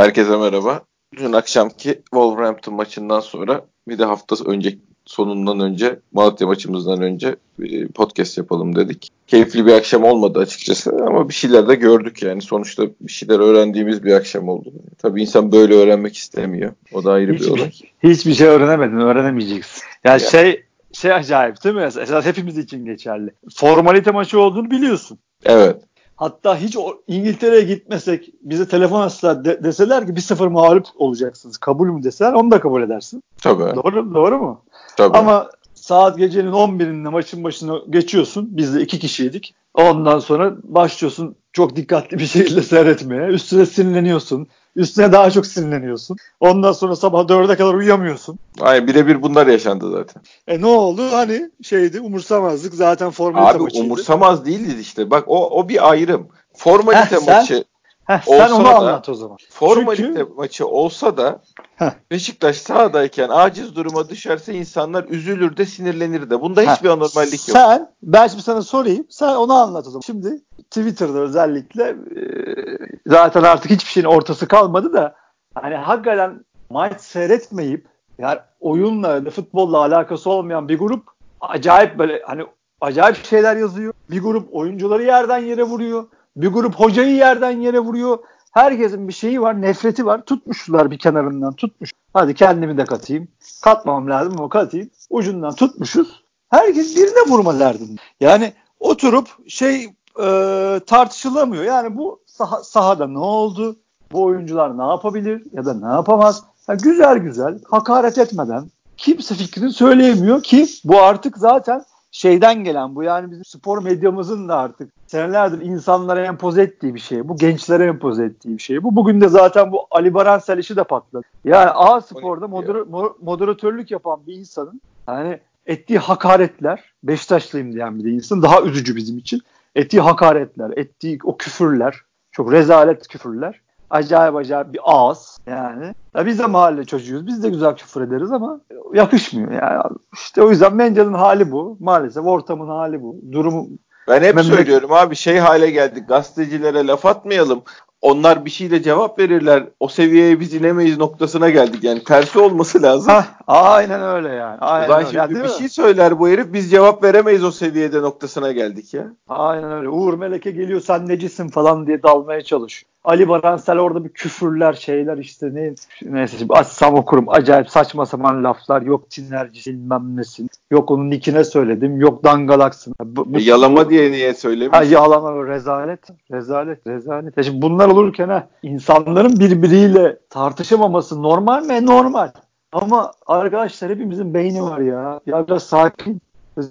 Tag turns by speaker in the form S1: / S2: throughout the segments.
S1: Herkese merhaba. Dün akşamki Wolverhampton maçından sonra bir de hafta önce sonundan önce Malatya maçımızdan önce podcast yapalım dedik. Keyifli bir akşam olmadı açıkçası ama bir şeyler de gördük yani. Sonuçta bir şeyler öğrendiğimiz bir akşam oldu. Tabii insan böyle öğrenmek istemiyor. O da ayrı
S2: hiçbir,
S1: bir olay.
S2: Hiçbir şey öğrenemedin, öğrenemeyeceksin. Ya yani şey şey acayip değil mi? Esas hepimiz için geçerli. Formalite maçı olduğunu biliyorsun.
S1: Evet.
S2: Hatta hiç İngiltere'ye gitmesek bize telefon açsalar de, deseler ki bir sıfır mağlup olacaksınız. Kabul mü deseler onu da kabul edersin.
S1: Tabii.
S2: Doğru, doğru mu?
S1: Tabii.
S2: Ama saat gecenin 11'inde maçın başına geçiyorsun. Biz de iki kişiydik. Ondan sonra başlıyorsun çok dikkatli bir şekilde seyretmeye. Üstüne sinirleniyorsun. Üstüne daha çok sinirleniyorsun. Ondan sonra sabah 4'e kadar uyuyamıyorsun.
S1: Aynen birebir bunlar yaşandı zaten.
S2: E ne oldu? Hani şeydi umursamazlık zaten formalite
S1: Abi
S2: maçıydı.
S1: umursamaz değildi işte. Bak o o bir ayrım. Formalite
S2: Heh, sen-
S1: maçı
S2: Heh,
S1: olsa
S2: sen onu
S1: da-
S2: anlat o zaman.
S1: formalite
S2: Çünkü-
S1: maçı olsa da
S2: Heh.
S1: Beşiktaş sahadayken aciz duruma düşerse insanlar üzülür de sinirlenir de. Bunda hiçbir anormallik yok.
S2: Sen, ben şimdi sana sorayım. Sen onu anlat o zaman. Şimdi Twitter'da özellikle e, zaten artık hiçbir şeyin ortası kalmadı da hani hakikaten maç seyretmeyip yani oyunla futbolla alakası olmayan bir grup acayip böyle hani acayip şeyler yazıyor. Bir grup oyuncuları yerden yere vuruyor. Bir grup hocayı yerden yere vuruyor. Herkesin bir şeyi var, nefreti var. Tutmuşlar bir kenarından tutmuş. Hadi kendimi de katayım. Katmam lazım ama katayım. Ucundan tutmuşuz. Herkes birine vurma derdinde. Yani oturup şey e, tartışılamıyor. Yani bu saha, sahada ne oldu? Bu oyuncular ne yapabilir ya da ne yapamaz? Ya güzel güzel hakaret etmeden kimse fikrini söyleyemiyor ki bu artık zaten şeyden gelen bu yani bizim spor medyamızın da artık senelerdir insanlara empoze ettiği bir şey. Bu gençlere empoze ettiği bir şey. Bu bugün de zaten bu Ali Baransel işi de patladı. Yani A Spor'da moder- mo- moderatörlük yapan bir insanın yani ettiği hakaretler Beşiktaşlıyım diyen bir de insan daha üzücü bizim için. Ettiği hakaretler, ettiği o küfürler, çok rezalet küfürler. Acayip acayip bir ağız yani. Ya biz de mahalle çocuğuyuz. Biz de güzel küfür ederiz ama yakışmıyor yani. İşte o yüzden Mencel'in hali bu. Maalesef ortamın hali bu. Durumu
S1: Ben hep
S2: Memleket-
S1: söylüyorum abi şey hale geldik. Gazetecilere laf atmayalım. Onlar bir şeyle cevap verirler. O seviyeye biz inemeyiz noktasına geldik. Yani tersi olması lazım.
S2: Hah, aynen öyle yani. Aynen
S1: Ulan
S2: öyle.
S1: şimdi
S2: Yani
S1: bir
S2: mi?
S1: şey söyler bu herif biz cevap veremeyiz o seviyede noktasına geldik ya.
S2: Aynen öyle. Uğur Meleke geliyor sen necisin falan diye dalmaya çalış. Ali Baransel orada bir küfürler şeyler işte ne neyse şimdi açsam okurum. Acayip saçma sapan laflar. Yok tinerci bilmem nesin. Yok onun nikine söyledim. Yok dangalaksın. Bu, bu-
S1: E, yalama diye niye söylemiş?
S2: Ha, yalama rezalet. Rezalet. Rezalet. Ya şimdi bunlar olurken ha insanların birbiriyle tartışamaması normal mi? Normal. Ama arkadaşlar hepimizin beyni var ya. Ya biraz sakin.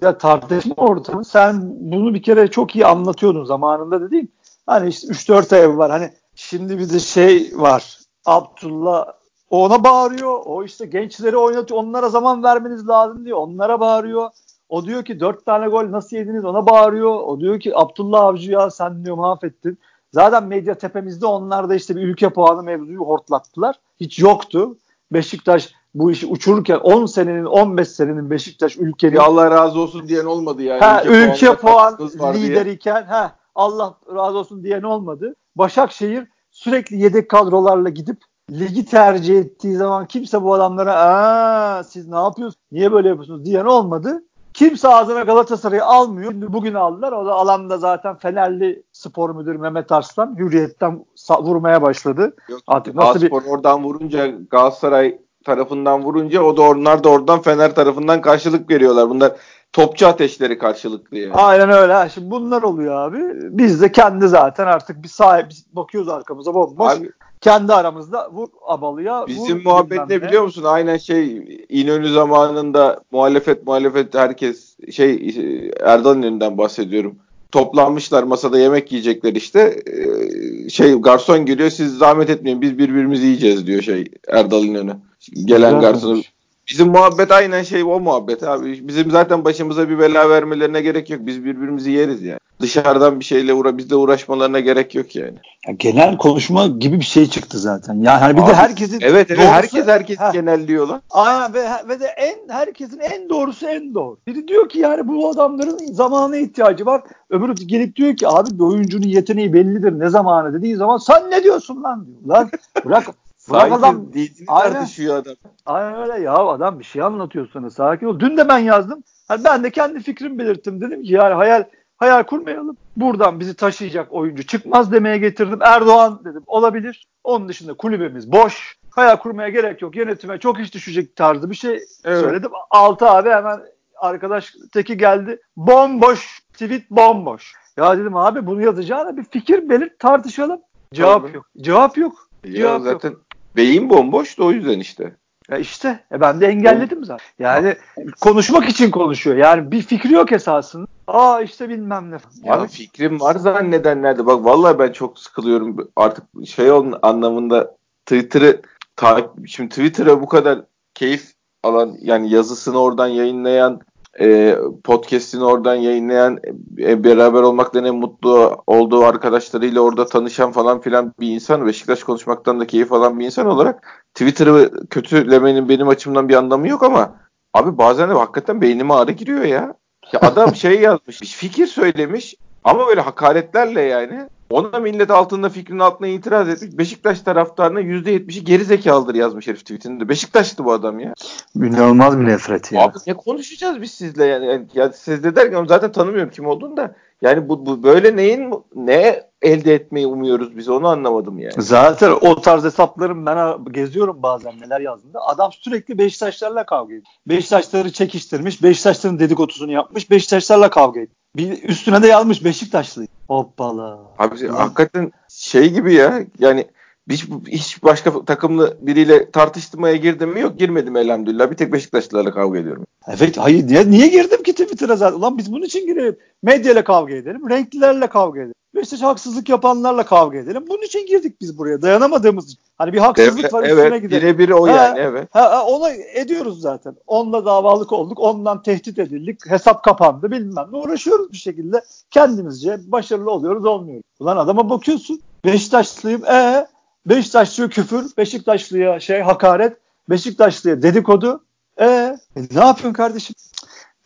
S2: Ya tartışma ortamı. Sen bunu bir kere çok iyi anlatıyordun zamanında dediğim. Hani işte 3-4 ev var. Hani şimdi bir de şey var. Abdullah ona bağırıyor. O işte gençleri oynatıyor. Onlara zaman vermeniz lazım diyor. Onlara bağırıyor. O diyor ki dört tane gol nasıl yediniz ona bağırıyor. O diyor ki Abdullah Avcı ya sen diyor mahvettin. Zaten medya tepemizde onlar da işte bir ülke puanı mevzuyu hortlattılar. Hiç yoktu. Beşiktaş bu işi uçururken 10 senenin 15 senenin Beşiktaş ülkenin
S1: Ya Allah razı olsun diyen olmadı yani.
S2: ha, ülke
S1: puanında
S2: puan
S1: diye.
S2: lideriyken ha, Allah razı olsun diyen olmadı. Başakşehir sürekli yedek kadrolarla gidip ligi tercih ettiği zaman kimse bu adamlara aa siz ne yapıyorsunuz? Niye böyle yapıyorsunuz diyen olmadı. Kimse ağzına Galatasaray'ı almıyor. Şimdi bugün aldılar. O da alanda zaten Fenerli spor müdürü Mehmet Arslan hürriyetten vurmaya başladı.
S1: Yok,
S2: Artık nasıl bir
S1: oradan vurunca Galatasaray tarafından vurunca o da onlar da oradan Fener tarafından karşılık veriyorlar. Bunlar topçu ateşleri karşılıklı yani.
S2: Aynen öyle. Şimdi bunlar oluyor abi. Biz de kendi zaten artık bir sahip bakıyoruz arkamıza bomboş.
S1: Abi,
S2: kendi aramızda vur abalıya.
S1: bizim
S2: vur
S1: muhabbet ne biliyor musun? Aynen şey İnönü zamanında muhalefet muhalefet herkes şey Erdal İnönü'nden bahsediyorum. Toplanmışlar masada yemek yiyecekler işte. Ee, Şey garson geliyor siz zahmet etmeyin biz birbirimizi yiyeceğiz diyor şey Erdal İnönü. Gelen
S2: Güzel
S1: garsonu
S2: olmuş.
S1: Bizim muhabbet aynen şey o muhabbet abi. Bizim zaten başımıza bir bela vermelerine gerek yok. Biz birbirimizi yeriz yani. Dışarıdan bir şeyle uğra bizle uğraşmalarına gerek yok yani.
S2: Ya genel konuşma gibi bir şey çıktı zaten. Yani hani bir
S1: Abi,
S2: de herkesin
S1: Evet evet
S2: doğrusu-
S1: herkes herkes
S2: Ha.
S1: genelliyor lan.
S2: Aynen ve, ve de en herkesin en doğrusu en doğru. Biri diyor ki yani bu adamların zamana ihtiyacı var. Öbürü gelip diyor ki abi bir oyuncunun yeteneği bellidir ne zamanı dediği zaman sen ne diyorsun lan diyor. Lan bırak
S1: Sanki
S2: adam
S1: dinini
S2: Aynen.
S1: tartışıyor adam.
S2: Aynen öyle ya adam bir şey anlatıyor sana sakin ol. Dün de ben yazdım. Hani ben de kendi fikrimi belirttim. Dedim ki yani hayal hayal kurmayalım. Buradan bizi taşıyacak oyuncu çıkmaz demeye getirdim. Erdoğan dedim olabilir. Onun dışında kulübemiz boş. Hayal kurmaya gerek yok. Yönetime çok iş düşecek tarzı bir şey
S1: Evet.
S2: söyledim. Altı abi hemen arkadaş teki geldi. Bomboş. Tweet bomboş. Ya dedim abi bunu yazacağına bir fikir belirt tartışalım. Cevap
S1: Tabii.
S2: yok. Cevap yok.
S1: Ya
S2: Cevap yok.
S1: Beyin bomboş da o yüzden işte.
S2: Ya işte e ben de engelledim zaten. Yani konuşmak için konuşuyor. Yani bir fikri yok esasında. Aa işte bilmem ne. Ya,
S1: fikrim var zannedenler de bak vallahi ben çok sıkılıyorum artık şey olun anlamında Twitter'ı ta, şimdi Twitter'a bu kadar keyif alan yani yazısını oradan yayınlayan e, podcast'ini oradan yayınlayan e, beraber olmaktan en mutlu olduğu arkadaşlarıyla orada tanışan falan filan bir insan Beşiktaş konuşmaktan da keyif alan bir insan olarak Twitter'ı kötülemenin benim açımdan bir anlamı yok ama abi bazen de hakikaten beynime ağrı giriyor ya. Ya adam şey yazmış, fikir söylemiş ama böyle hakaretlerle yani. Ona millet altında fikrinin altına itiraz etmiş. Beşiktaş taraftarına %70'i geri zekalıdır yazmış herif tweetinde. Beşiktaş'tı bu adam ya.
S2: inanılmaz bir nefret ya.
S1: Abi ne konuşacağız biz sizle yani? yani ya siz de derken zaten tanımıyorum kim olduğunu da. Yani bu, bu böyle neyin ne elde etmeyi umuyoruz biz onu anlamadım yani.
S2: Zaten o tarz hesaplarım ben geziyorum bazen neler yazdığında. Adam sürekli Beşiktaşlarla kavga ediyor. Beşiktaşları çekiştirmiş. Beşiktaşların dedikodusunu yapmış. Beşiktaşlarla kavga ediyor. Bir üstüne de yazmış Beşiktaşlı. Hoppala.
S1: Abi
S2: Ulan.
S1: hakikaten şey gibi ya yani hiç, hiç başka takımlı biriyle tartışmaya girdim mi yok girmedim elhamdülillah. Bir tek Beşiktaşlılarla kavga ediyorum.
S2: Evet hayır niye, niye girdim ki Twitter'a zaten? Ulan biz bunun için girelim. Medyayla kavga edelim. Renklilerle kavga edelim. Beşiktaş haksızlık yapanlarla kavga edelim. Bunun için girdik biz buraya. Dayanamadığımız için. Hani bir haksızlık
S1: Evet,
S2: var üstüne
S1: evet
S2: gidelim.
S1: birebir o
S2: Ha.
S1: yani evet.
S2: Ha, ha, ona ediyoruz zaten. Onunla davalık olduk. Ondan tehdit edildik. Hesap kapandı bilmem ne. Uğraşıyoruz bir şekilde. Kendimizce başarılı oluyoruz olmuyoruz. Ulan adama bakıyorsun. Beşiktaşlıyım. E Beşiktaşlıya küfür. Beşiktaşlıya şey hakaret. Beşiktaşlıya dedikodu. E, e ne yapıyorsun kardeşim?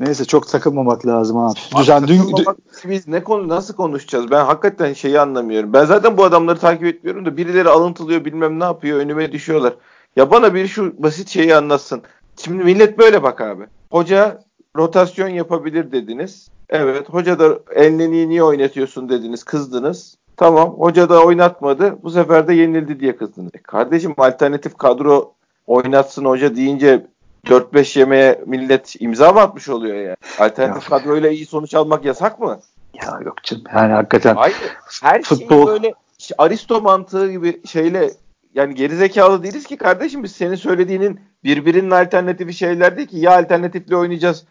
S2: Neyse çok takılmamak lazım abi. Düzen, dün, dün-
S1: biz ne konu nasıl konuşacağız? Ben hakikaten şeyi anlamıyorum. Ben zaten bu adamları takip etmiyorum da birileri alıntılıyor bilmem ne yapıyor önüme düşüyorlar. Ya bana bir şu basit şeyi anlatsın. Şimdi millet böyle bak abi. Hoca rotasyon yapabilir dediniz. Evet. Hoca da Elneni'yi niye oynatıyorsun dediniz. Kızdınız. Tamam. Hoca da oynatmadı. Bu sefer de yenildi diye kızdınız. E kardeşim alternatif kadro oynatsın hoca deyince 4-5 yemeğe millet imza mı atmış oluyor yani? Alternatif kadroyla iyi sonuç almak yasak mı?
S2: ya yok canım. Yani hakikaten
S1: Hayır. Her
S2: Futbol-
S1: şeyi böyle Aristo mantığı gibi şeyle yani gerizekalı değiliz ki kardeşim biz senin söylediğinin birbirinin alternatifi şeyler değil ki ya alternatifle oynayacağız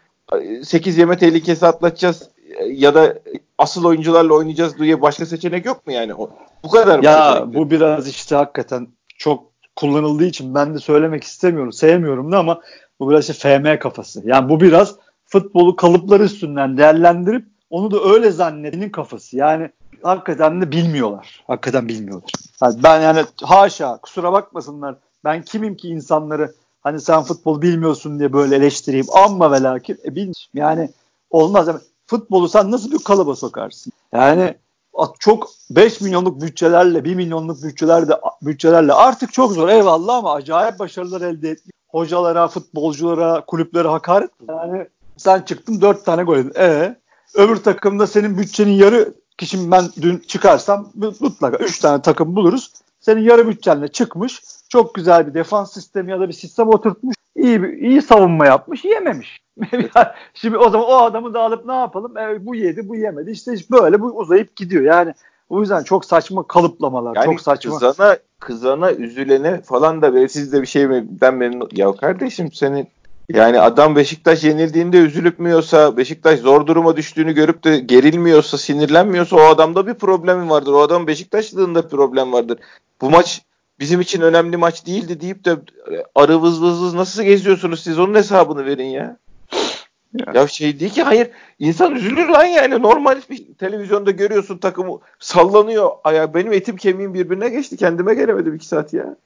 S1: 8 yeme tehlikesi atlatacağız ya da asıl oyuncularla oynayacağız diye başka seçenek yok mu yani? O, bu kadar mı?
S2: Ya bu biraz işte hakikaten çok kullanıldığı için ben de söylemek istemiyorum, sevmiyorum da ama bu biraz işte FM kafası. Yani bu biraz futbolu kalıpları üstünden değerlendirip onu da öyle zannedenin kafası. Yani hakikaten de bilmiyorlar. Hakikaten bilmiyorlar. Yani ben yani haşa kusura bakmasınlar. Ben kimim ki insanları hani sen futbol bilmiyorsun diye böyle eleştireyim. Amma ve lakin e, bilmiyorum. Yani olmaz. Yani futbolu sen nasıl bir kalıba sokarsın? Yani çok 5 milyonluk bütçelerle 1 milyonluk bütçelerle bütçelerle artık çok zor eyvallah ama acayip başarılar elde et. Hocalara, futbolculara, kulüplere hakaret. Yani sen çıktın 4 tane gol yedin. E öbür takımda senin bütçenin yarı ki şimdi ben dün çıkarsam mutlaka 3 tane takım buluruz. Senin yarı bütçenle çıkmış. Çok güzel bir defans sistemi ya da bir sistem oturtmuş. İyi bir, iyi savunma yapmış. Yememiş. Şimdi o zaman o adamı da alıp ne yapalım? E, bu yedi, bu yemedi. İşte böyle bu uzayıp gidiyor. Yani o yüzden çok saçma kalıplamalar.
S1: Yani
S2: çok saçma.
S1: kızana, kızana, üzülene falan da böyle siz de bir şey mi den memnun. Ya kardeşim senin yani adam Beşiktaş yenildiğinde üzülüp müyorsa, Beşiktaş zor duruma düştüğünü görüp de gerilmiyorsa, sinirlenmiyorsa o adamda bir problem vardır. O adam Beşiktaşlığında problem vardır. Bu maç bizim için önemli maç değildi deyip de e, arı vız vız vız nasıl geziyorsunuz siz onun hesabını verin ya. Ya. ya şey değil ki hayır insan üzülür lan yani normal bir televizyonda görüyorsun takımı sallanıyor. Aya benim etim kemiğim birbirine geçti kendime gelemedim iki saat ya.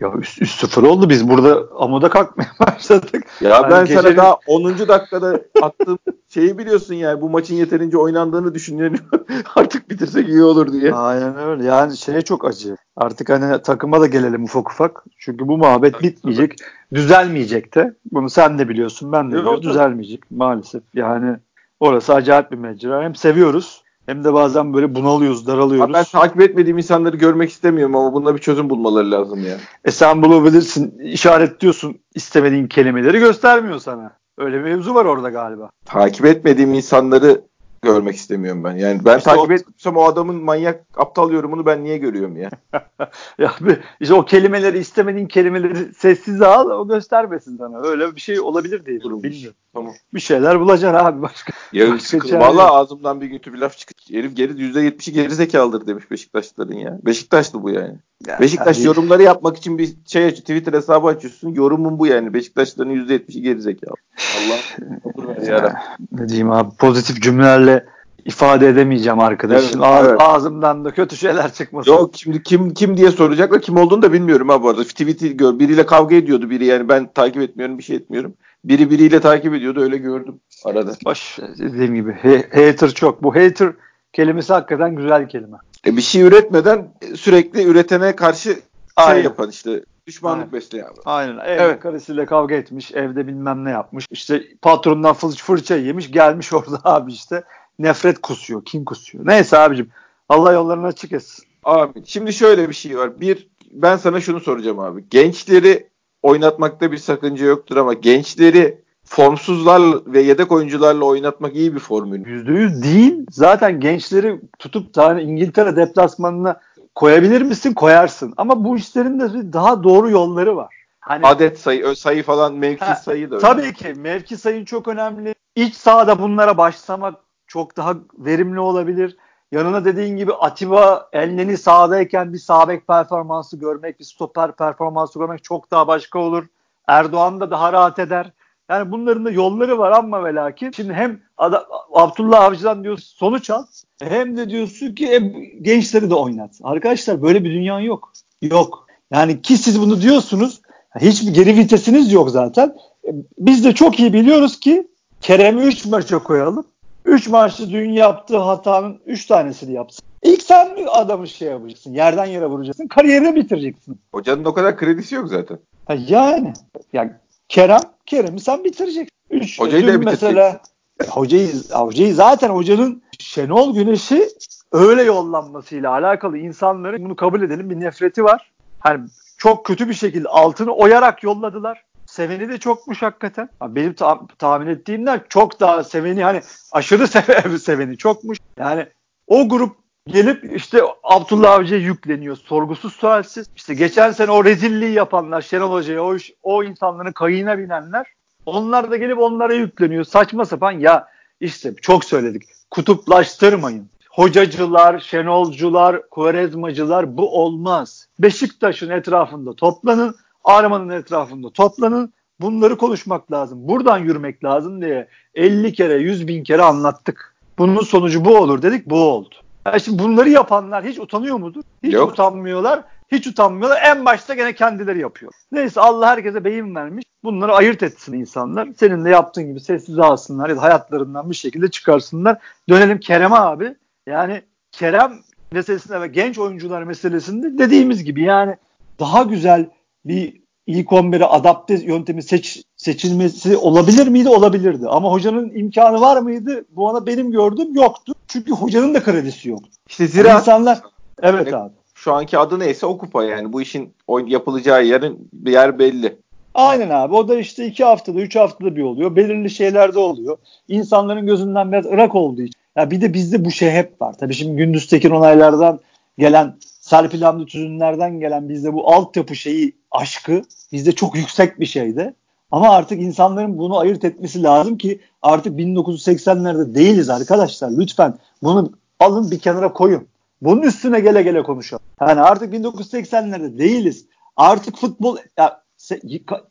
S2: Ya üst, üst sıfır oldu biz burada amuda kalkmaya başladık.
S1: Ya yani ben gecenin... sana daha 10. dakikada attığım şeyi biliyorsun yani bu maçın yeterince oynandığını düşünüyorum. Artık bitirsek iyi olur diye.
S2: Aynen öyle. Yani şey çok acı. Artık hani takıma da gelelim ufak ufak. Çünkü bu muhabbet bitmeyecek. Düzelmeyecek de. Bunu sen de biliyorsun ben de biliyorum. Düzelmeyecek maalesef. Yani orası acayip bir mecra. Hem seviyoruz hem de bazen böyle bunalıyoruz, daralıyoruz.
S1: ben takip etmediğim insanları görmek istemiyorum ama bunda bir çözüm bulmaları lazım ya.
S2: E sen bulabilirsin, işaretliyorsun istemediğin kelimeleri göstermiyor sana. Öyle bir mevzu var orada galiba.
S1: Takip etmediğim insanları görmek istemiyorum ben. Yani ben işte takip o... o adamın manyak aptal yorumunu ben niye görüyorum ya?
S2: ya işte o kelimeleri istemediğin kelimeleri sessize al o göstermesin sana. Öyle bir şey olabilir diye bilmiyorum. Tamam. Bir şeyler bulacaksın abi başka.
S1: Ya başka valla ağzımdan bir kötü bir laf çıktı. Herif geri %70'i geri zekalıdır demiş Beşiktaşlıların ya. Beşiktaşlı bu yani. Ya, Beşiktaş tabii. yorumları yapmak için bir şey aç, Twitter hesabı açıyorsun. Yorumun bu yani. Beşiktaşlıların %70'i geri zekalı.
S2: Allah ne diyeyim abi pozitif cümlelerle ifade edemeyeceğim arkadaşım. Evet, Ağ- evet. Ağzımdan da kötü şeyler çıkmasın.
S1: Yok şimdi kim kim diye soracaklar. Kim olduğunu da bilmiyorum ha bu arada. Tweet'i gör. Biriyle kavga ediyordu biri yani ben takip etmiyorum bir şey etmiyorum. Biri biriyle takip ediyordu öyle gördüm arada.
S2: Baş dediğim gibi he- hater çok. Bu hater kelimesi hakikaten güzel kelime.
S1: E bir şey üretmeden sürekli üretene karşı şey Aynen. yapan işte düşmanlık Aynen. besleyen.
S2: Aynen. Evde evet. karısıyla kavga etmiş, evde bilmem ne yapmış. İşte patronundan fırça yemiş, gelmiş orada abi işte nefret kusuyor, kim kusuyor. Neyse abicim Allah yollarını açık etsin.
S1: Abi şimdi şöyle bir şey var. Bir ben sana şunu soracağım abi. Gençleri oynatmakta bir sakınca yoktur ama gençleri formsuzlar ve yedek oyuncularla oynatmak iyi bir formül.
S2: %100 değil. Zaten gençleri tutup tane İngiltere deplasmanına koyabilir misin? Koyarsın. Ama bu işlerin de daha doğru yolları var.
S1: Hani, Adet sayı, sayı falan, mevki ha, sayı da
S2: önemli. Tabii ki mevki sayın çok önemli. İç sahada bunlara başlamak çok daha verimli olabilir. Yanına dediğin gibi Atiba Elneni sahadayken bir sağ performansı görmek, bir stoper performansı görmek çok daha başka olur. Erdoğan da daha rahat eder. Yani bunların da yolları var ama ve lakin şimdi hem Ad- Abdullah Avcı'dan diyorsun sonuç al hem de diyorsun ki e, gençleri de oynat. Arkadaşlar böyle bir dünya yok. Yok. Yani ki siz bunu diyorsunuz hiçbir geri vitesiniz yok zaten. E, biz de çok iyi biliyoruz ki Kerem'i 3 maça koyalım. 3 maçta dün yaptığı hatanın 3 tanesini yapsın. İlk sen adamı şey yapacaksın. Yerden yere vuracaksın. Kariyerini bitireceksin.
S1: Hocanın o kadar kredisi yok zaten.
S2: Ha yani. Yani Kerem, Kerem'i sen bitireceksin. Üç, hocayı da mesela hocayı, hocayı zaten hocanın Şenol Güneş'i öyle yollanmasıyla alakalı insanların bunu kabul edelim bir nefreti var. Hani çok kötü bir şekilde altını oyarak yolladılar. Seveni de çokmuş hakikaten. Benim ta- tahmin ettiğimler çok daha seveni hani aşırı sev seveni çokmuş. Yani o grup gelip işte Abdullah Avcı'ya yükleniyor. Sorgusuz sualsiz. İşte geçen sene o rezilliği yapanlar Şenol Hoca'ya o, o insanların kayığına binenler onlar da gelip onlara yükleniyor. Saçma sapan ya işte çok söyledik. Kutuplaştırmayın. Hocacılar, Şenolcular, Kuvarezmacılar bu olmaz. Beşiktaş'ın etrafında toplanın. Arman'ın etrafında toplanın. Bunları konuşmak lazım. Buradan yürümek lazım diye 50 kere 100 bin kere anlattık. Bunun sonucu bu olur dedik bu oldu. Yani şimdi bunları yapanlar hiç utanıyor mudur? Hiç Yok. utanmıyorlar. Hiç utanmıyorlar. En başta gene kendileri yapıyor. Neyse Allah herkese beyin vermiş. Bunları ayırt etsin insanlar. Senin de yaptığın gibi sessiz alsınlar ya da hayatlarından bir şekilde çıkarsınlar. Dönelim Kerem abi. Yani Kerem meselesinde ve genç oyuncular meselesinde dediğimiz gibi yani daha güzel bir ilk 11'e adapte yöntemi seç, seçilmesi olabilir miydi? Olabilirdi. Ama hocanın imkanı var mıydı? Bu ana benim gördüğüm yoktu. Çünkü hocanın da kredisi yok.
S1: İşte zira
S2: yani insanlar evet abi.
S1: Şu anki adı neyse o kupa yani. Bu işin yapılacağı yerin bir yer belli.
S2: Aynen abi. O da işte iki haftada, üç haftada bir oluyor. Belirli şeylerde oluyor. İnsanların gözünden biraz ırak olduğu için. Ya bir de bizde bu şey hep var. Tabii şimdi Gündüz Tekin onaylardan gelen Serpil Hamdi Tüzünler'den gelen bizde bu altyapı şeyi aşkı bizde çok yüksek bir şeydi. Ama artık insanların bunu ayırt etmesi lazım ki artık 1980'lerde değiliz arkadaşlar. Lütfen bunu alın bir kenara koyun. Bunun üstüne gele gele konuşalım. Yani artık 1980'lerde değiliz. Artık futbol ya,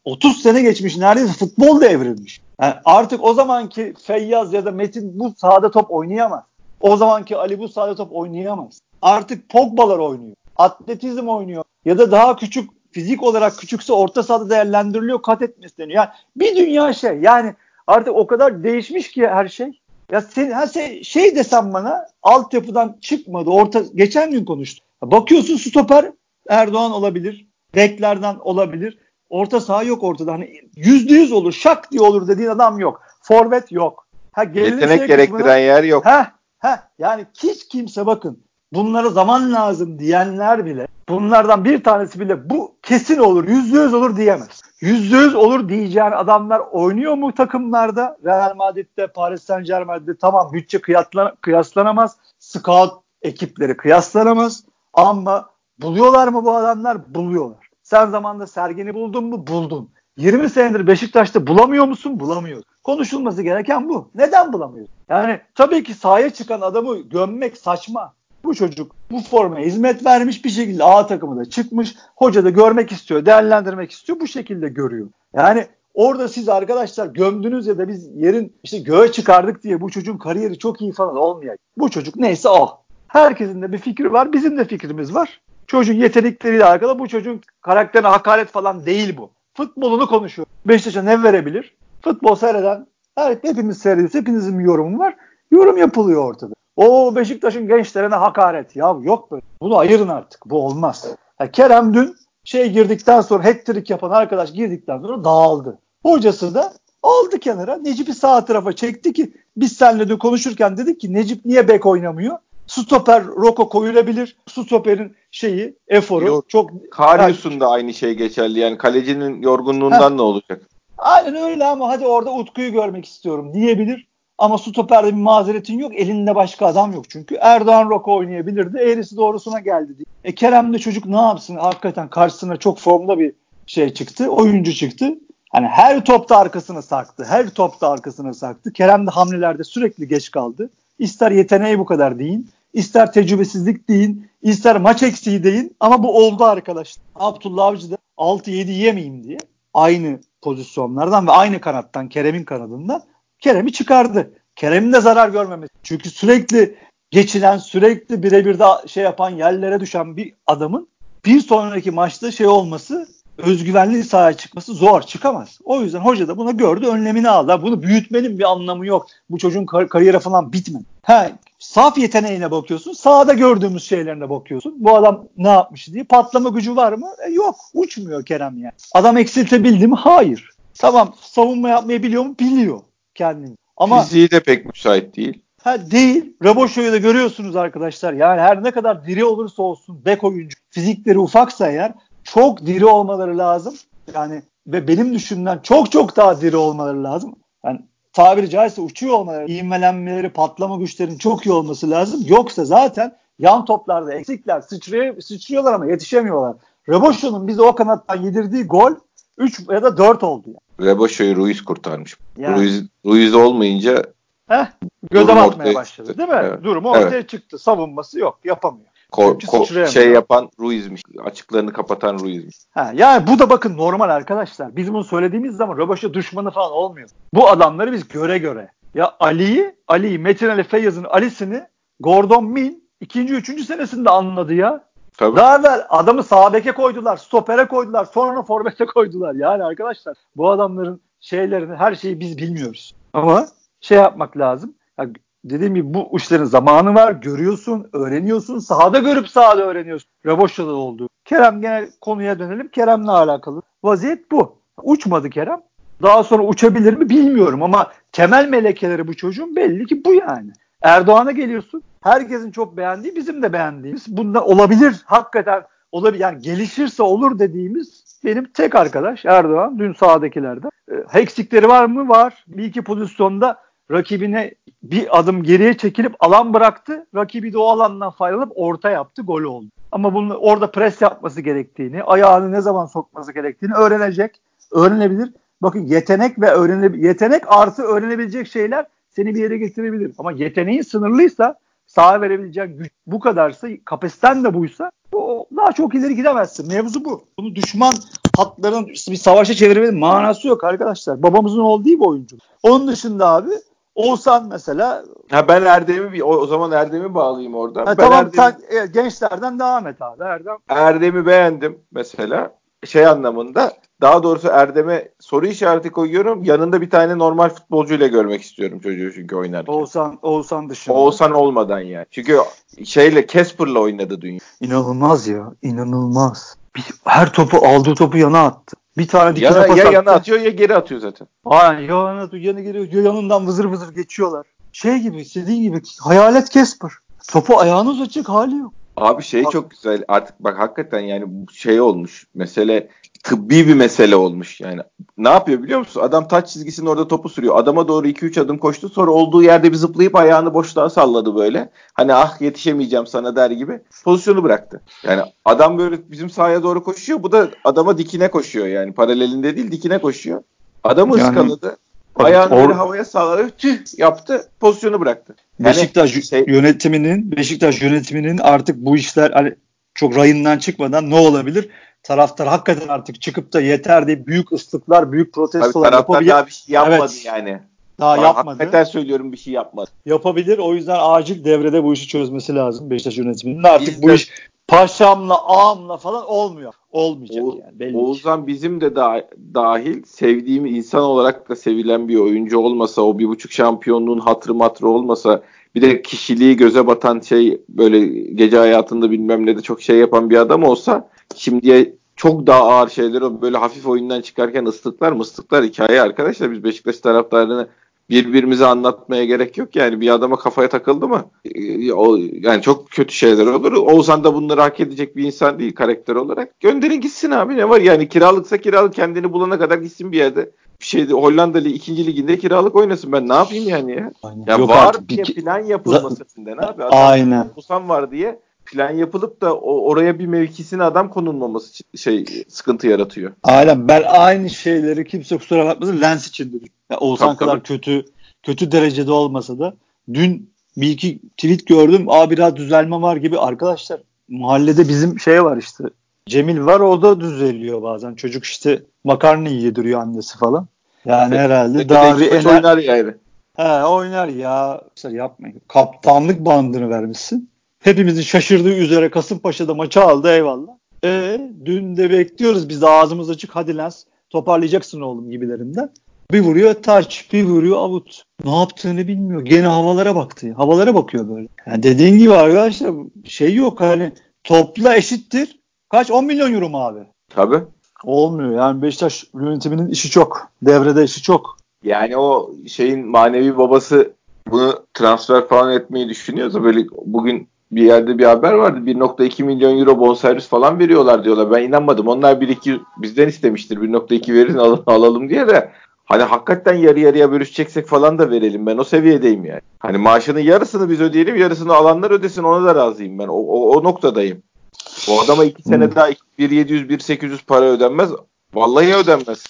S2: 30 sene geçmiş neredeyse futbol da evrilmiş. Yani artık o zamanki Feyyaz ya da Metin bu sahada top oynayamaz. O zamanki Ali bu sahada top oynayamaz. Artık Pogba'lar oynuyor. Atletizm oynuyor. Ya da daha küçük fizik olarak küçükse orta sahada değerlendiriliyor kat etmesi deniyor. Yani bir dünya şey. Yani artık o kadar değişmiş ki her şey. Ya sen, ha sen şey desem bana altyapıdan çıkmadı. Orta geçen gün konuştum. Bakıyorsun stoper Erdoğan olabilir. Beklerden olabilir. Orta saha yok ortada. Hani yüzde yüz olur, şak diye olur dediğin adam yok. Forvet yok.
S1: Ha, Yetenek gerektiren kısmına, yer yok.
S2: Ha, ha, yani hiç kimse bakın bunlara zaman lazım diyenler bile bunlardan bir tanesi bile bu kesin olur, yüzde yüz olur diyemez. Yüzde yüz olur diyeceğin adamlar oynuyor mu takımlarda? Real Madrid'de, Paris Saint Germain'de tamam bütçe kıyaslanamaz. Scout ekipleri kıyaslanamaz. Ama buluyorlar mı bu adamlar? Buluyorlar. Sen zamanda Sergen'i buldun mu? Buldun. 20 senedir Beşiktaş'ta bulamıyor musun? Bulamıyorsun. Konuşulması gereken bu. Neden bulamıyorsun? Yani tabii ki sahaya çıkan adamı gömmek saçma. Bu çocuk bu formaya hizmet vermiş bir şekilde A takımı da çıkmış. Hoca da görmek istiyor, değerlendirmek istiyor. Bu şekilde görüyor. Yani orada siz arkadaşlar gömdünüz ya da biz yerin işte göğe çıkardık diye bu çocuğun kariyeri çok iyi falan olmayacak. Bu çocuk neyse o. Herkesin de bir fikri var. Bizim de fikrimiz var. Çocuğun yetenekleriyle alakalı bu çocuğun karakterine hakaret falan değil bu. Futbolunu konuşuyor. Beşiktaş'a ne verebilir? Futbol seyreden her, hepimiz seyrediyoruz. Hepinizin bir yorumu var. Yorum yapılıyor ortada. O Beşiktaş'ın gençlerine hakaret. Ya yok böyle. Bunu ayırın artık. Bu olmaz. Ya Kerem dün şey girdikten sonra hat-trick yapan arkadaş girdikten sonra dağıldı. Hocası da aldı kenara. Necip'i sağ tarafa çekti ki biz seninle de konuşurken dedik ki Necip niye bek oynamıyor? Stoper Roko koyulabilir. Stoper'in şeyi, eforu Yok, çok
S1: Karius'un da aynı şey geçerli. Yani kalecinin yorgunluğundan Heh. ne olacak?
S2: Aynen öyle ama hadi orada Utku'yu görmek istiyorum diyebilir. Ama stoperde bir mazeretin yok. Elinde başka adam yok çünkü. Erdoğan Roko oynayabilirdi. Eğrisi doğrusuna geldi diye. E Kerem de çocuk ne yapsın? Hakikaten karşısına çok formda bir şey çıktı. Oyuncu çıktı. Hani her topta arkasına sarktı. Her topta arkasına sarktı. Kerem de hamlelerde sürekli geç kaldı. İster yeteneği bu kadar değil. ister tecrübesizlik değil. ister maç eksiği değil. Ama bu oldu arkadaşlar. Abdullah Avcı da 6-7 yemeyeyim diye aynı pozisyonlardan ve aynı kanattan Kerem'in kanadından Kerem'i çıkardı. Kerem'in de zarar görmemesi. Çünkü sürekli geçilen, sürekli birebir de şey yapan yerlere düşen bir adamın bir sonraki maçta şey olması özgüvenli sahaya çıkması zor çıkamaz. O yüzden hoca da buna gördü önlemini aldı. Bunu büyütmenin bir anlamı yok. Bu çocuğun kar- kariyeri falan bitmedi. Ha, saf yeteneğine bakıyorsun. Sahada gördüğümüz şeylerine bakıyorsun. Bu adam ne yapmış diye. Patlama gücü var mı? E, yok. Uçmuyor Kerem yani. Adam eksiltebildi mi? Hayır. Tamam savunma yapmayı biliyor mu? Biliyor kendini.
S1: Ama fiziği de pek müsait değil.
S2: Ha değil. Raboşo'yu da görüyorsunuz arkadaşlar. Yani her ne kadar diri olursa olsun bek oyuncu fizikleri ufaksa eğer çok diri olmaları lazım. Yani ve benim düşündüğümden çok çok daha diri olmaları lazım. Yani tabiri caizse uçuyor olmaları, ivmelenmeleri, patlama güçlerinin çok iyi olması lazım. Yoksa zaten yan toplarda eksikler, sıçrıyor, sıçrıyorlar ama yetişemiyorlar. Reboşo'nun bize o kanattan yedirdiği gol 3 ya da 4 oldu. Yani.
S1: Reboşo'yu Ruiz kurtarmış. Yani. Ruiz, Ruiz olmayınca
S2: Heh, gödem atmaya başladı değil mi? Evet. Durumu ortaya evet. çıktı. Savunması yok. Yapamıyor.
S1: Ko- ko- şey yapan Ruiz'miş. Açıklarını kapatan Ruiz'miş.
S2: Ha, yani bu da bakın normal arkadaşlar. Biz bunu söylediğimiz zaman Röbaş'a düşmanı falan olmuyor. Bu adamları biz göre göre. Ya Ali'yi, Ali'yi, Metin Ali Feyyaz'ın Ali'sini Gordon Min ikinci, üçüncü senesinde anladı ya. Tabii. Daha evvel adamı sağ beke koydular, stopere koydular, sonra forvete koydular. Yani arkadaşlar bu adamların şeylerini, her şeyi biz bilmiyoruz. Ama şey yapmak lazım. Ya dediğim gibi bu işlerin zamanı var. Görüyorsun, öğreniyorsun. Sahada görüp sahada öğreniyorsun. Reboşa'da oldu. Kerem genel konuya dönelim. Kerem'le alakalı. Vaziyet bu. Uçmadı Kerem. Daha sonra uçabilir mi bilmiyorum ama temel melekeleri bu çocuğun belli ki bu yani. Erdoğan'a geliyorsun. Herkesin çok beğendiği, bizim de beğendiğimiz. Bunda olabilir. Hakikaten olabilir. Yani gelişirse olur dediğimiz benim tek arkadaş Erdoğan. Dün sahadakilerden. E, eksikleri var mı? Var. Bir iki pozisyonda rakibine bir adım geriye çekilip alan bıraktı. Rakibi de o alandan faydalanıp orta yaptı, gol oldu. Ama bunu orada pres yapması gerektiğini, ayağını ne zaman sokması gerektiğini öğrenecek, öğrenebilir. Bakın yetenek ve öğrene yetenek artı öğrenebilecek şeyler seni bir yere getirebilir. Ama yeteneğin sınırlıysa sağa verebileceğin güç bu kadarsa kapasiten de buysa o daha çok ileri gidemezsin. Mevzu bu. Bunu düşman hatların bir savaşa çevirmenin manası yok arkadaşlar. Babamızın oğlu değil bu oyuncu. Onun dışında abi Oğuzhan mesela
S1: Ha ben Erdem'i bir o, o zaman Erdem'i bağlayayım orada.
S2: ha,
S1: ben
S2: tamam
S1: Erdem'i,
S2: sen e, gençlerden devam et abi. Erdem
S1: Erdem'i beğendim mesela şey anlamında daha doğrusu Erdem'e soru işareti koyuyorum. Yanında bir tane normal futbolcuyla görmek istiyorum çocuğu çünkü oynarken.
S2: Oğuzhan Oğuzhan dışında.
S1: Oğuzhan olmadan yani. Çünkü şeyle Casper'la oynadı dünya.
S2: İnanılmaz ya. inanılmaz. Bir, her topu aldığı topu yana attı. Bir tane dikine
S1: Ya,
S2: pas
S1: ya
S2: attı.
S1: yana atıyor ya geri atıyor zaten.
S2: Aynen yana atıyor, yana geliyor. ya Yanından vızır vızır geçiyorlar. Şey gibi istediğin gibi hayalet Casper. Topu ayağına uzatacak hali yok.
S1: Abi şey
S2: Bak-
S1: çok güzel. Artık bak hakikaten yani şey olmuş. Mesele tıbbi bir mesele olmuş yani. Ne yapıyor biliyor musun? Adam taç çizgisinin orada topu sürüyor. Adama doğru 2-3 adım koştu. Sonra olduğu yerde bir zıplayıp ayağını boşluğa salladı böyle. Hani ah yetişemeyeceğim sana der gibi. Pozisyonu bıraktı. Yani adam böyle bizim sahaya doğru koşuyor. Bu da adama dikine koşuyor yani. Paralelinde değil dikine koşuyor. Adamı
S2: Yani-
S1: ıskaladı. Ayağını
S2: or-
S1: havaya salladı. Tüh yaptı. Pozisyonu bıraktı. Yani
S2: Beşiktaş
S1: şey-
S2: yönetiminin Beşiktaş yönetiminin artık bu işler hani çok rayından çıkmadan ne olabilir? Taraftar hakikaten artık çıkıp da yeter diye büyük ıslıklar, büyük protestolar yapabilir.
S1: daha bir şey yapmadı
S2: Evet.
S1: yani.
S2: Daha
S1: Bak,
S2: yapmadı.
S1: Hakikaten söylüyorum bir şey yapmadı.
S2: Yapabilir. O yüzden acil devrede bu işi çözmesi lazım Beşiktaş yönetiminin. Artık
S1: Biz
S2: bu
S1: de-
S2: iş paşamla, ağamla falan olmuyor. Olmayacak
S1: O-
S2: yani. Belli ki.
S1: Oğuzhan bizim de da- dahil sevdiğim insan olarak da sevilen bir oyuncu olmasa o bir buçuk şampiyonluğun hatırı matrı olmasa bir de kişiliği göze batan şey böyle gece hayatında bilmem ne de çok şey yapan bir adam olsa şimdiye çok daha ağır şeyler o böyle hafif oyundan çıkarken ıslıklar mıslıklar hikaye arkadaşlar biz Beşiktaş taraftarını birbirimize anlatmaya gerek yok yani bir adama kafaya takıldı mı e, o, yani çok kötü şeyler olur. Oğuzhan da bunları hak edecek bir insan değil karakter olarak. Gönderin gitsin abi ne var yani kiralıksa kiralık kendini bulana kadar gitsin bir yerde. Bir şeyde Hollanda 2. liginde kiralık oynasın ben ne yapayım yani ya.
S2: Aynen.
S1: Ya
S2: Yok
S1: var
S2: artık.
S1: diye
S2: Bir-
S1: plan yapılması ne abi. Adam
S2: Aynen.
S1: Oğuzhan var diye plan yapılıp da oraya bir mevkisine adam konulmaması şey sıkıntı yaratıyor.
S2: Aynen. Ben aynı şeyleri kimse kusura bakmasın Lens için dedim. Ya Oğuzhan
S1: Tabii,
S2: kadar
S1: tabii.
S2: kötü kötü derecede olmasa da dün bir iki tweet gördüm. Aa biraz düzelme var gibi. Arkadaşlar mahallede bizim şey var işte. Cemil var o da düzeliyor bazen. Çocuk işte makarna yediriyor annesi falan. Yani herhalde daha bir
S1: oynar yani.
S2: He oynar ya. Yapmayın. Kaptanlık bandını vermişsin. Hepimizin şaşırdığı üzere Kasımpaşa'da maçı aldı eyvallah. E dün de bekliyoruz biz de ağzımız açık hadi Lens toparlayacaksın oğlum gibilerinden. Bir vuruyor taç, bir vuruyor avut. Ne yaptığını bilmiyor. Gene havalara baktı. Havalara bakıyor böyle. Yani dediğin gibi arkadaşlar şey yok hani topla eşittir. Kaç? 10 milyon euro mu abi?
S1: Tabii.
S2: Olmuyor. Yani Beşiktaş yönetiminin işi çok. Devrede işi çok.
S1: Yani o şeyin manevi babası bunu transfer falan etmeyi düşünüyorsa böyle bugün bir yerde bir haber vardı. 1.2 milyon euro bonservis falan veriyorlar diyorlar. Ben inanmadım. Onlar 1-2 bizden istemiştir. 1.2 verin alın, alalım diye de hani hakikaten yarı yarıya bölüşeceksek falan da verelim. Ben o seviyedeyim yani. Hani maaşının yarısını biz ödeyelim, yarısını alanlar ödesin ona da razıyım ben. O, o, o noktadayım. O adama 2 sene
S2: Hmm.
S1: daha 1.700-1.800 para ödenmez. Vallahi ödenmez.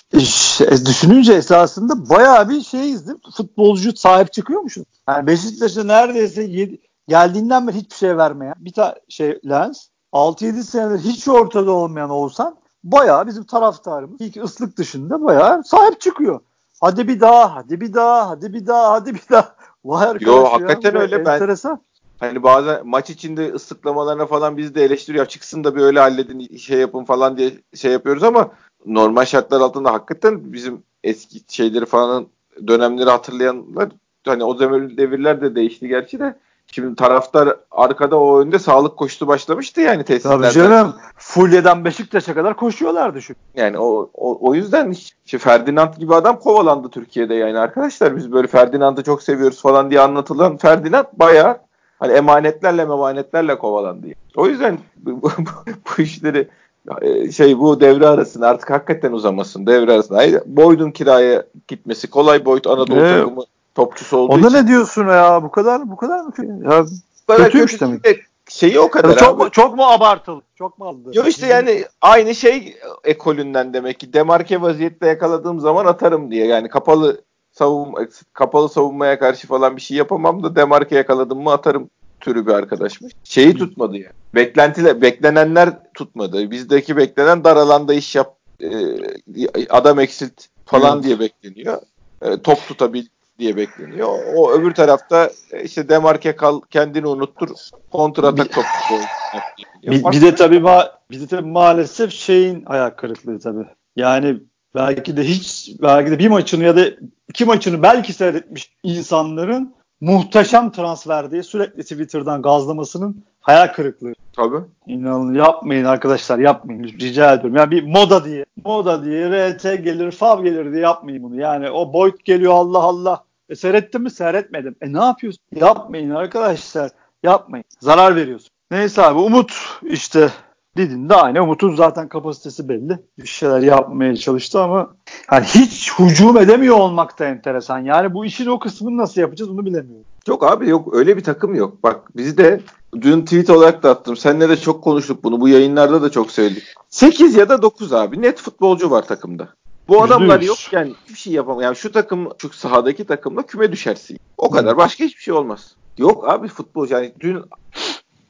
S2: E, düşününce esasında bayağı bir şeyiz değil mi? Futbolcu sahip çıkıyormuşuz. Yani Beşiktaş'a neredeyse yedi- geldiğinden beri hiçbir şey vermeyen bir tane şey Lens 6-7 senedir hiç ortada olmayan Oğuzhan bayağı bizim taraftarımız ilk ıslık dışında bayağı sahip çıkıyor. Hadi bir daha, hadi bir daha, hadi bir daha, hadi bir daha. Vay arkadaş
S1: Yo,
S2: ya,
S1: hakikaten öyle. Ben-
S2: Enteresan.
S1: Hani bazen maç içinde ıslıklamalarına falan biz de eleştiriyor. Çıksın da bir öyle halledin şey yapın falan diye şey yapıyoruz ama normal şartlar altında hakikaten bizim eski şeyleri falan dönemleri hatırlayanlar hani o devir, devirler de değişti gerçi de şimdi taraftar arkada o önde sağlık koşusu başlamıştı yani
S2: Tabii
S1: tesislerde.
S2: canım. Fulya'dan Beşiktaş'a kadar koşuyorlardı şu.
S1: Yani o, o, o yüzden işte Ferdinand gibi adam kovalandı Türkiye'de yani arkadaşlar biz böyle Ferdinand'ı çok seviyoruz falan diye anlatılan Ferdinand bayağı hani emanetlerle emanetlerle kovalandı. yani. O yüzden bu, bu, bu işleri e, şey bu devre arasında artık hakikaten uzamasın devre arasında. Boyd'un kiraya gitmesi kolay Boyd Anadolu
S2: Evet.
S1: takımı topçusu olduğu
S2: Onda
S1: için.
S2: ne diyorsun ya? Bu kadar bu kadar mı? kötü? Ya, kötüymüş
S1: kötü
S2: demek.
S1: değil de Şeyi o kadar
S2: çok
S1: abi.
S2: mu, çok mu abartılı? Çok mu aldı?
S1: Yo işte yani aynı şey ekolünden demek ki demarke vaziyette yakaladığım zaman atarım diye. Yani kapalı savun kapalı savunmaya karşı falan bir şey yapamam da demarke yakaladım mı atarım türü bir arkadaşmış. Şeyi tutmadı ya. Yani. Beklentiler, beklenenler tutmadı. Bizdeki beklenen dar alanda iş yap, e, adam eksilt falan evet. diye bekleniyor. E, top tutabil diye bekleniyor. O öbür tarafta e, işte demarke kal kendini unuttur kontratak top.
S2: bir, bir de tabii ma bir de tabii maalesef şeyin ayak kırıklığı tabii. Yani belki de hiç belki de bir maçını ya da iki maçını belki seyretmiş insanların muhteşem transfer diye sürekli Twitter'dan gazlamasının hayal kırıklığı.
S1: Tabii.
S2: İnanın yapmayın arkadaşlar yapmayın rica ediyorum. Yani bir moda diye moda diye RT gelir fav gelir diye yapmayın bunu. Yani o Boyd geliyor Allah Allah. E seyrettin mi? Seyretmedim. E ne yapıyorsun? Yapmayın arkadaşlar. Yapmayın. Zarar veriyorsun. Neyse abi Umut işte Didin de aynı. Umut'un zaten kapasitesi belli. Bir şeyler yapmaya çalıştı ama yani hiç hücum edemiyor olmak da enteresan. Yani bu işin o kısmını nasıl yapacağız onu bilemiyorum.
S1: Yok abi yok öyle bir takım yok. Bak bizi de dün tweet olarak da attım. Seninle de çok konuştuk bunu. Bu yayınlarda da çok söyledik. 8 ya da 9 abi net futbolcu var takımda. Bu adamlar yok yani hiçbir şey yapamıyor. Yani şu takım şu sahadaki takımla küme düşersin. O kadar. Başka hiçbir şey olmaz. Yok abi futbolcu yani dün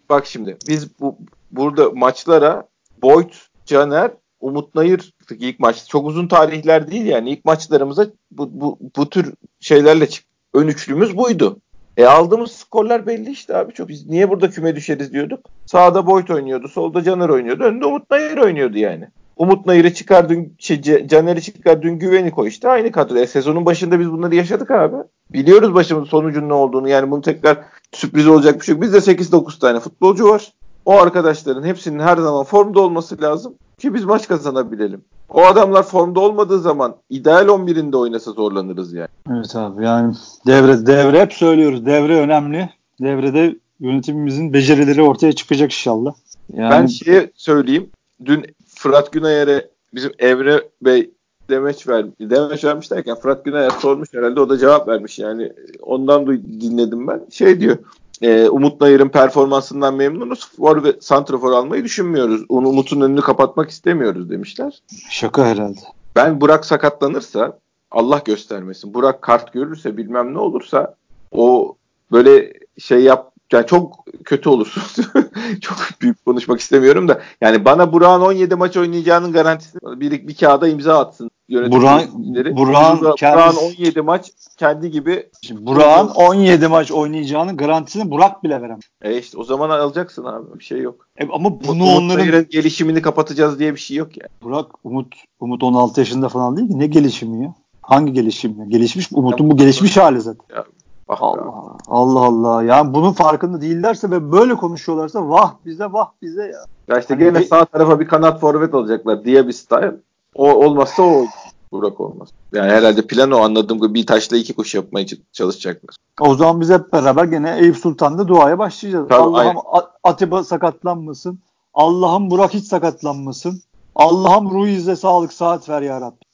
S1: bak şimdi biz bu burada maçlara Boyd, Caner, Umut Nayır ilk maç çok uzun tarihler değil yani ilk maçlarımıza bu, bu, bu tür şeylerle çık. Ön üçlümüz buydu. E aldığımız skorlar belli işte abi. Çok biz niye burada küme düşeriz diyorduk. Sağda Boyd oynuyordu, solda Caner oynuyordu, önünde Umut Nayır oynuyordu yani. Umut Nayır'ı çıkar dün şey, Caner'i çıkar dün güveni koy işte aynı kadro. E, sezonun başında biz bunları yaşadık abi. Biliyoruz başımız sonucun ne olduğunu yani bunu tekrar sürpriz olacak bir şey yok. Bizde 8-9 tane futbolcu var. O arkadaşların hepsinin her zaman formda olması lazım ki biz maç kazanabilelim. O adamlar formda olmadığı zaman ideal 11'inde oynasa zorlanırız yani.
S2: Evet abi yani devre devre hep söylüyoruz. Devre önemli. Devrede yönetimimizin becerileri ortaya çıkacak inşallah.
S1: Yani... Ben şeye söyleyeyim. Dün Fırat Günayer'e bizim Evre Bey demeç ver demeç vermiş derken Fırat Günayer sormuş herhalde o da cevap vermiş yani ondan dinledim ben. Şey diyor e, Umut Nayır'ın performansından memnunuz. For ve Santrafor almayı düşünmüyoruz. Umut'un önünü kapatmak istemiyoruz demişler.
S2: Şaka herhalde.
S1: Ben Burak sakatlanırsa Allah göstermesin. Burak kart görürse bilmem ne olursa o böyle şey yap yani çok kötü olursun. çok büyük konuşmak istemiyorum da. Yani bana Burak'ın 17 maç oynayacağının garantisini bir, bir kağıda imza atsın.
S2: Burak'ın Burak'ın
S1: kendisi... 17 maç kendi gibi.
S2: Burak'ın 17 maç oynayacağının garantisini Burak bile veremez.
S1: E işte o zaman alacaksın abi. Bir şey yok.
S2: E ama bunu Umut onların
S1: gelişimini kapatacağız diye bir şey yok yani.
S2: Burak Umut Umut 16 yaşında falan değil ki. Ne gelişimi ya? Hangi gelişim ya? Gelişmiş Umut'un bu gelişmiş hali zaten. Ya, Bak Allah, Allah Allah. Yani bunun farkında değillerse ve böyle konuşuyorlarsa vah bize vah bize ya.
S1: Ya işte hani gene bir... sağ tarafa bir kanat forvet alacaklar diye bir style. O olmazsa o Burak olmaz. Yani herhalde plan o anladığım gibi bir taşla iki kuş yapmaya çalışacaklar.
S2: O zaman biz hep beraber gene Eyüp Sultan'da duaya başlayacağız. Allah'ım Atiba sakatlanmasın. Allah'ım Burak hiç sakatlanmasın. Allah'ım Ruiz'e sağlık saat ver ya Rabbi.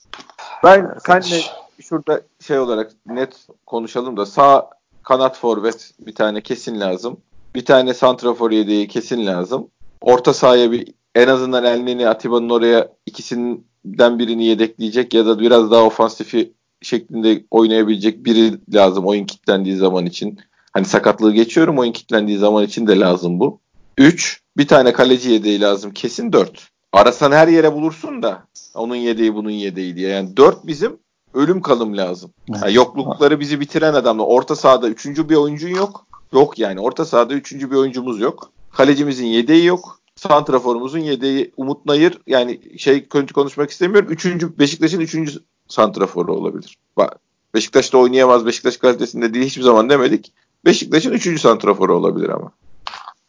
S1: Ben senle şurada şey olarak net konuşalım da sağ kanat forvet bir tane kesin lazım. Bir tane santrafor yedeği kesin lazım. Orta sahaya bir en azından Elneni Atiba'nın oraya ikisinden birini yedekleyecek ya da biraz daha ofansifi şeklinde oynayabilecek biri lazım oyun kilitlendiği zaman için. Hani sakatlığı geçiyorum oyun kilitlendiği zaman için de lazım bu. 3. Bir tane kaleci yedeği lazım. Kesin 4. Arasan her yere bulursun da onun yedeği bunun yedeği diye. Yani 4 bizim ölüm kalım lazım. Yani yoklukları bizi bitiren adamla. Orta sahada üçüncü bir oyuncun yok. Yok yani. Orta sahada üçüncü bir oyuncumuz yok. Kalecimizin yedeği yok. Santraforumuzun yedeği Umut Nayır. Yani şey konuşmak istemiyorum. Üçüncü, Beşiktaş'ın üçüncü santraforu olabilir. Beşiktaş'ta oynayamaz. Beşiktaş kalitesinde değil hiçbir zaman demedik. Beşiktaş'ın üçüncü santraforu olabilir ama.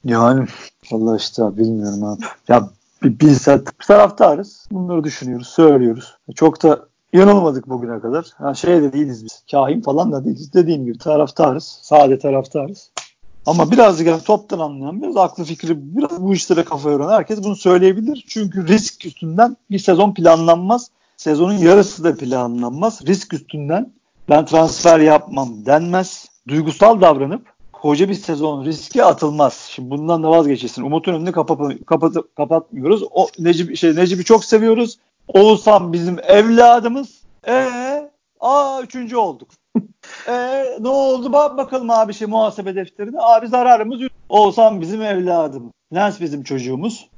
S2: Yani Allah işte bilmiyorum abi. Ya biz taraftarız. Bunları düşünüyoruz, söylüyoruz. Çok da yanılmadık bugüne kadar. Ha, şey de değiliz biz. Kahin falan da değiliz. Dediğim gibi taraftarız. Sade taraftarız. Ama birazcık yani toptan anlayan, biraz aklı fikri, biraz bu işlere kafa yoran herkes bunu söyleyebilir. Çünkü risk üstünden bir sezon planlanmaz. Sezonun yarısı da planlanmaz. Risk üstünden ben transfer yapmam denmez. Duygusal davranıp koca bir sezon riske atılmaz. Şimdi bundan da vazgeçilsin. Umut'un önünü kapat, kapat, kapatmıyoruz. O Necip şey Necip'i çok seviyoruz. Oğuzhan bizim evladımız. Ee, aa üçüncü olduk. e, ne oldu? Bak bakalım abi şey muhasebe defterine. Abi zararımız yok. Oğuzhan bizim evladımız. Lens bizim çocuğumuz.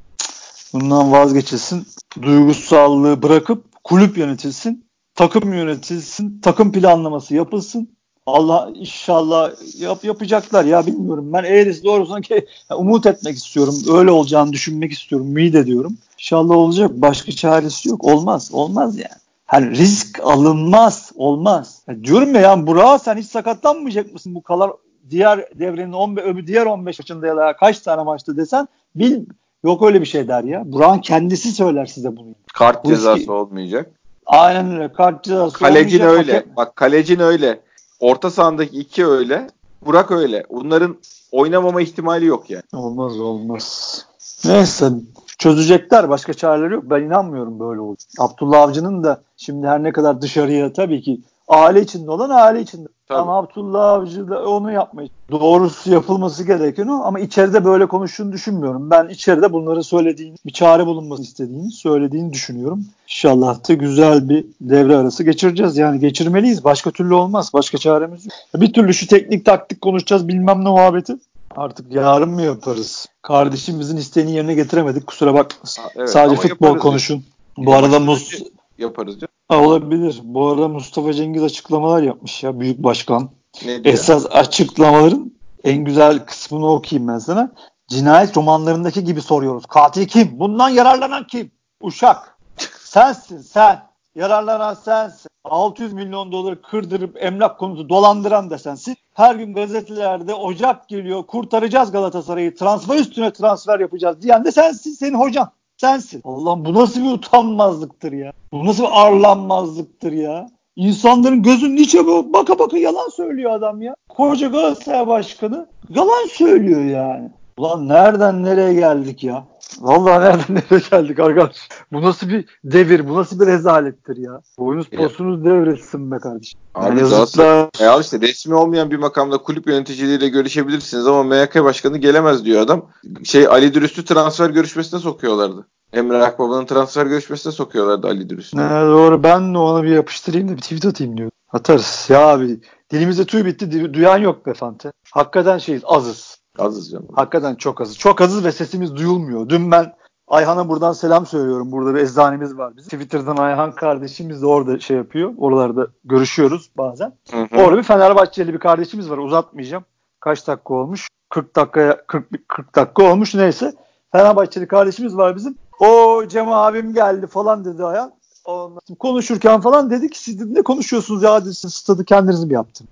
S2: Bundan vazgeçilsin. Duygusallığı bırakıp kulüp yönetilsin. Takım yönetilsin. Takım planlaması yapılsın. Allah inşallah yap, yapacaklar ya bilmiyorum. Ben eğrisi doğrusuna ki umut etmek istiyorum. Öyle olacağını düşünmek istiyorum. Ümit ediyorum. İnşallah olacak. Başka çaresi yok. Olmaz. Olmaz yani. Hani risk alınmaz. Olmaz. Ya diyorum ya yani Burak'a sen hiç sakatlanmayacak mısın bu kadar diğer devrenin 15 öbür diğer 15 maçında ya da kaç tane maçta desen bil yok öyle bir şey der ya. Burak'ın kendisi söyler size bunu.
S1: Kart bu cezası riski, olmayacak.
S2: Aynen öyle. Kart cezası
S1: Kalecin öyle. Hakem... Bak kalecin öyle. Orta sahandaki iki öyle. Burak öyle. Bunların oynamama ihtimali yok yani.
S2: Olmaz olmaz. Neyse çözecekler. Başka çareleri yok. Ben inanmıyorum böyle olur. Abdullah Avcı'nın da şimdi her ne kadar dışarıya tabii ki aile içinde olan aile içinde. Tabii. Ama Abdullah Avcı da onu yapmayı. Doğrusu yapılması gereken o ama içeride böyle konuştuğunu düşünmüyorum. Ben içeride bunları söylediğini, bir çare bulunması istediğini söylediğini düşünüyorum. İnşallah da güzel bir devre arası geçireceğiz. Yani geçirmeliyiz. Başka türlü olmaz. Başka çaremiz yok. Bir türlü şu teknik taktik konuşacağız bilmem ne muhabbeti. Artık yarın mı yaparız? Kardeşimizin isteğini yerine getiremedik. Kusura bakmasın. Evet, Sadece futbol konuşun. Bu arada Mus
S1: yaparız.
S2: Ha, olabilir. Bu arada Mustafa Cengiz açıklamalar yapmış ya büyük başkan. Diyor? Esas açıklamaların en güzel kısmını okuyayım ben sana. Cinayet romanlarındaki gibi soruyoruz. Katil kim? Bundan yararlanan kim? Uşak. Sensin sen. Yararlanan sensin. 600 milyon doları kırdırıp emlak konusu dolandıran da sensin. Her gün gazetelerde Ocak geliyor kurtaracağız Galatasaray'ı transfer üstüne transfer yapacağız diyen de sensin senin hocan sensin. Allah'ım bu nasıl bir utanmazlıktır ya. Bu nasıl bir arlanmazlıktır ya. İnsanların gözünün içe baka baka yalan söylüyor adam ya. Koca Galatasaray Başkanı yalan söylüyor yani. Ulan nereden nereye geldik ya? Vallahi nereden nereye geldik arkadaş? Bu nasıl bir devir? Bu nasıl bir rezalettir ya? Boyunuz posunuz devretsin be kardeşim.
S1: Abi yani yazıklar... E al işte resmi olmayan bir makamda kulüp yöneticileriyle görüşebilirsiniz ama MHK başkanı gelemez diyor adam. Şey Ali Dürüst'ü transfer görüşmesine sokuyorlardı. Emre Akbaba'nın transfer görüşmesine sokuyorlardı Ali Dürüst'ü.
S2: Ne doğru ben de ona bir yapıştırayım da bir tweet atayım diyor. Atarız. Ya abi dilimizde tüy bitti duyan yok be Fante. Hakikaten şeyiz azız.
S1: Azız canım.
S2: Hakikaten çok azız. Çok azız ve sesimiz duyulmuyor. Dün ben Ayhan'a buradan selam söylüyorum. Burada bir eczanemiz var bizim. Twitter'dan Ayhan kardeşimiz de orada şey yapıyor. Oralarda görüşüyoruz bazen. Hı hı. Orada bir Fenerbahçeli bir kardeşimiz var. Uzatmayacağım. Kaç dakika olmuş? 40 dakikaya 40 40 dakika olmuş neyse. Fenerbahçeli kardeşimiz var bizim. O Cem abim geldi falan dedi Ayhan. Ondan konuşurken falan dedi ki siz ne konuşuyorsunuz ya siz stadı kendiniz mi yaptın?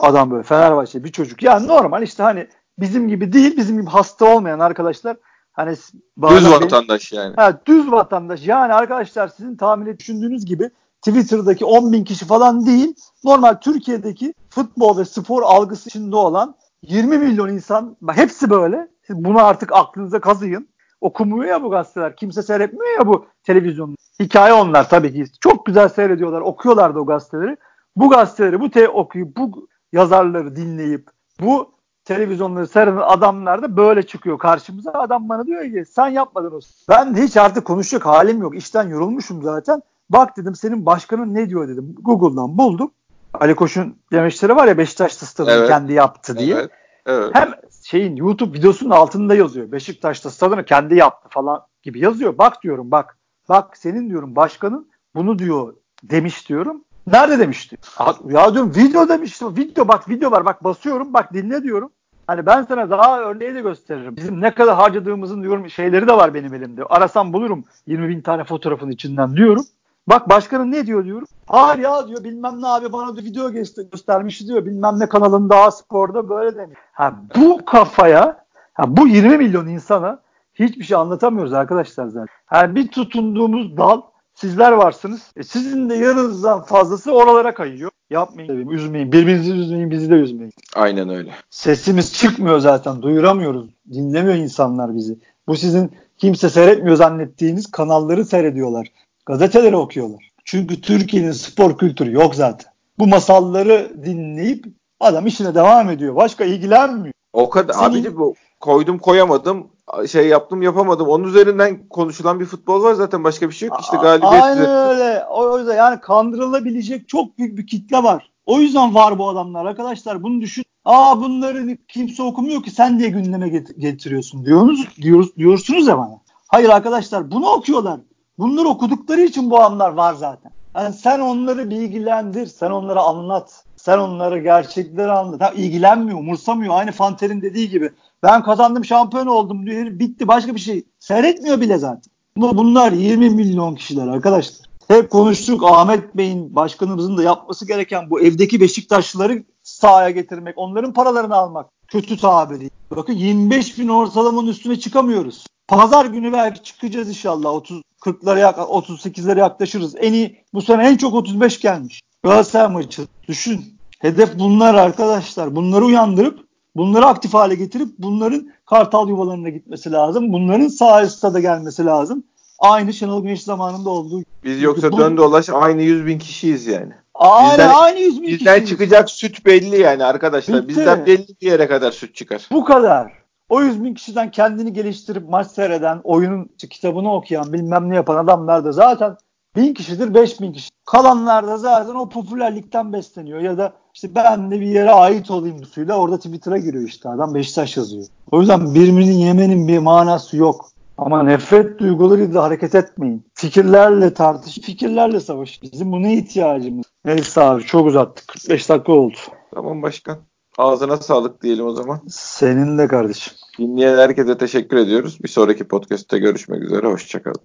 S2: Adam böyle Fenerbahçe bir çocuk. Yani normal işte hani bizim gibi değil bizim gibi hasta olmayan arkadaşlar hani
S1: düz vatandaş benim, yani.
S2: Ha, düz vatandaş. Yani arkadaşlar sizin tahmin düşündüğünüz gibi Twitter'daki 10 bin kişi falan değil. Normal Türkiye'deki futbol ve spor algısı içinde olan 20 milyon insan hepsi böyle. Siz bunu artık aklınıza kazıyın. Okumuyor ya bu gazeteler. Kimse seyretmiyor ya bu televizyonda. Hikaye onlar tabii ki. Çok güzel seyrediyorlar. Okuyorlar da o gazeteleri. Bu gazeteleri, bu te okuyup, bu yazarları dinleyip, bu televizyonları seyreden adamlar da böyle çıkıyor karşımıza. Adam bana diyor ki sen yapmadın o. Ben hiç artık konuşacak halim yok. İşten yorulmuşum zaten. Bak dedim senin başkanın ne diyor dedim. Google'dan buldum. Ali Koç'un demeçleri var ya Beşiktaş'ta stadını evet. kendi yaptı diye. Evet. Evet. Hem şeyin YouTube videosunun altında yazıyor. Beşiktaş'ta stadını kendi yaptı falan gibi yazıyor. Bak diyorum bak. Bak senin diyorum başkanın bunu diyor demiş diyorum. Nerede demişti? Ya diyorum video demiştim. Video bak video var bak basıyorum bak dinle diyorum. Hani ben sana daha örneği de gösteririm. Bizim ne kadar harcadığımızın diyorum şeyleri de var benim elimde. Arasam bulurum 20 bin tane fotoğrafın içinden diyorum. Bak başkanın ne diyor diyorum. Hayır ya diyor bilmem ne abi bana da video göstermiş diyor. Bilmem ne kanalında A Spor'da böyle demiş. Ha, bu kafaya ha, bu 20 milyon insana hiçbir şey anlatamıyoruz arkadaşlar zaten. Yani bir tutunduğumuz dal sizler varsınız. E, sizin de yarınızdan fazlası oralara kayıyor. Yapmayın, üzmeyin. Birbirinizi üzmeyin, bizi de üzmeyin.
S1: Aynen öyle.
S2: Sesimiz çıkmıyor zaten. Duyuramıyoruz. Dinlemiyor insanlar bizi. Bu sizin kimse seyretmiyor zannettiğiniz kanalları seyrediyorlar. Gazeteleri okuyorlar. Çünkü Türkiye'nin spor kültürü yok zaten. Bu masalları dinleyip adam işine devam ediyor. Başka ilgilenmiyor.
S1: O kadar. Senin... Abici bu koydum koyamadım şey yaptım yapamadım. Onun üzerinden konuşulan bir futbol var zaten başka bir şey yok. İşte galibiyet.
S2: Aynen öyle. O yüzden yani kandırılabilecek çok büyük bir kitle var. O yüzden var bu adamlar arkadaşlar. Bunu düşün. Aa bunları kimse okumuyor ki sen diye gündeme getiriyorsun diyorsunuz, diyoruz, diyorsunuz ya bana. Hayır arkadaşlar bunu okuyorlar. Bunları okudukları için bu adamlar var zaten. Yani sen onları bilgilendir, sen onlara anlat. Sen onlara gerçekleri anlat. Ha, ilgilenmiyor, umursamıyor. Aynı Fanter'in dediği gibi. Ben kazandım şampiyon oldum diyor. Bitti başka bir şey. Seyretmiyor bile zaten. Bunlar 20 milyon kişiler arkadaşlar. Hep konuştuk Ahmet Bey'in başkanımızın da yapması gereken bu evdeki Beşiktaşlıları sahaya getirmek. Onların paralarını almak. Kötü tabiri. Bakın 25 bin ortalamanın üstüne çıkamıyoruz. Pazar günü belki çıkacağız inşallah. 30 40'lara 38'lere yaklaşırız. En iyi bu sene en çok 35 gelmiş. Galatasaray maçı. Düşün. Hedef bunlar arkadaşlar. Bunları uyandırıp bunları aktif hale getirip bunların kartal yuvalarına gitmesi lazım. Bunların sağ stada gelmesi lazım. Aynı Şenol Güneş zamanında olduğu.
S1: Biz yoksa bu, dön dolaş aynı 100 bin kişiyiz yani.
S2: Aynen bizden, aynı 100 bin
S1: Bizden kişiyiz. çıkacak süt belli yani arkadaşlar. Bitti. Bizden belli bir yere kadar süt çıkar.
S2: Bu kadar. O 100 bin kişiden kendini geliştirip maç seyreden, oyunun kitabını okuyan, bilmem ne yapan adamlar da zaten bin kişidir, beş bin kişi. Kalanlar da zaten o popülerlikten besleniyor ya da işte ben de bir yere ait olayım suyla orada Twitter'a giriyor işte adam Beşiktaş yazıyor. O yüzden birbirini yemenin bir manası yok. Ama nefret duygularıyla hareket etmeyin. Fikirlerle tartış, fikirlerle savaş. Bizim buna ihtiyacımız. Neyse abi çok uzattık. 45 dakika oldu.
S1: Tamam başkan. Ağzına sağlık diyelim o zaman.
S2: Senin de kardeşim.
S1: Dinleyen herkese teşekkür ediyoruz. Bir sonraki podcast'te görüşmek üzere. Hoşçakalın.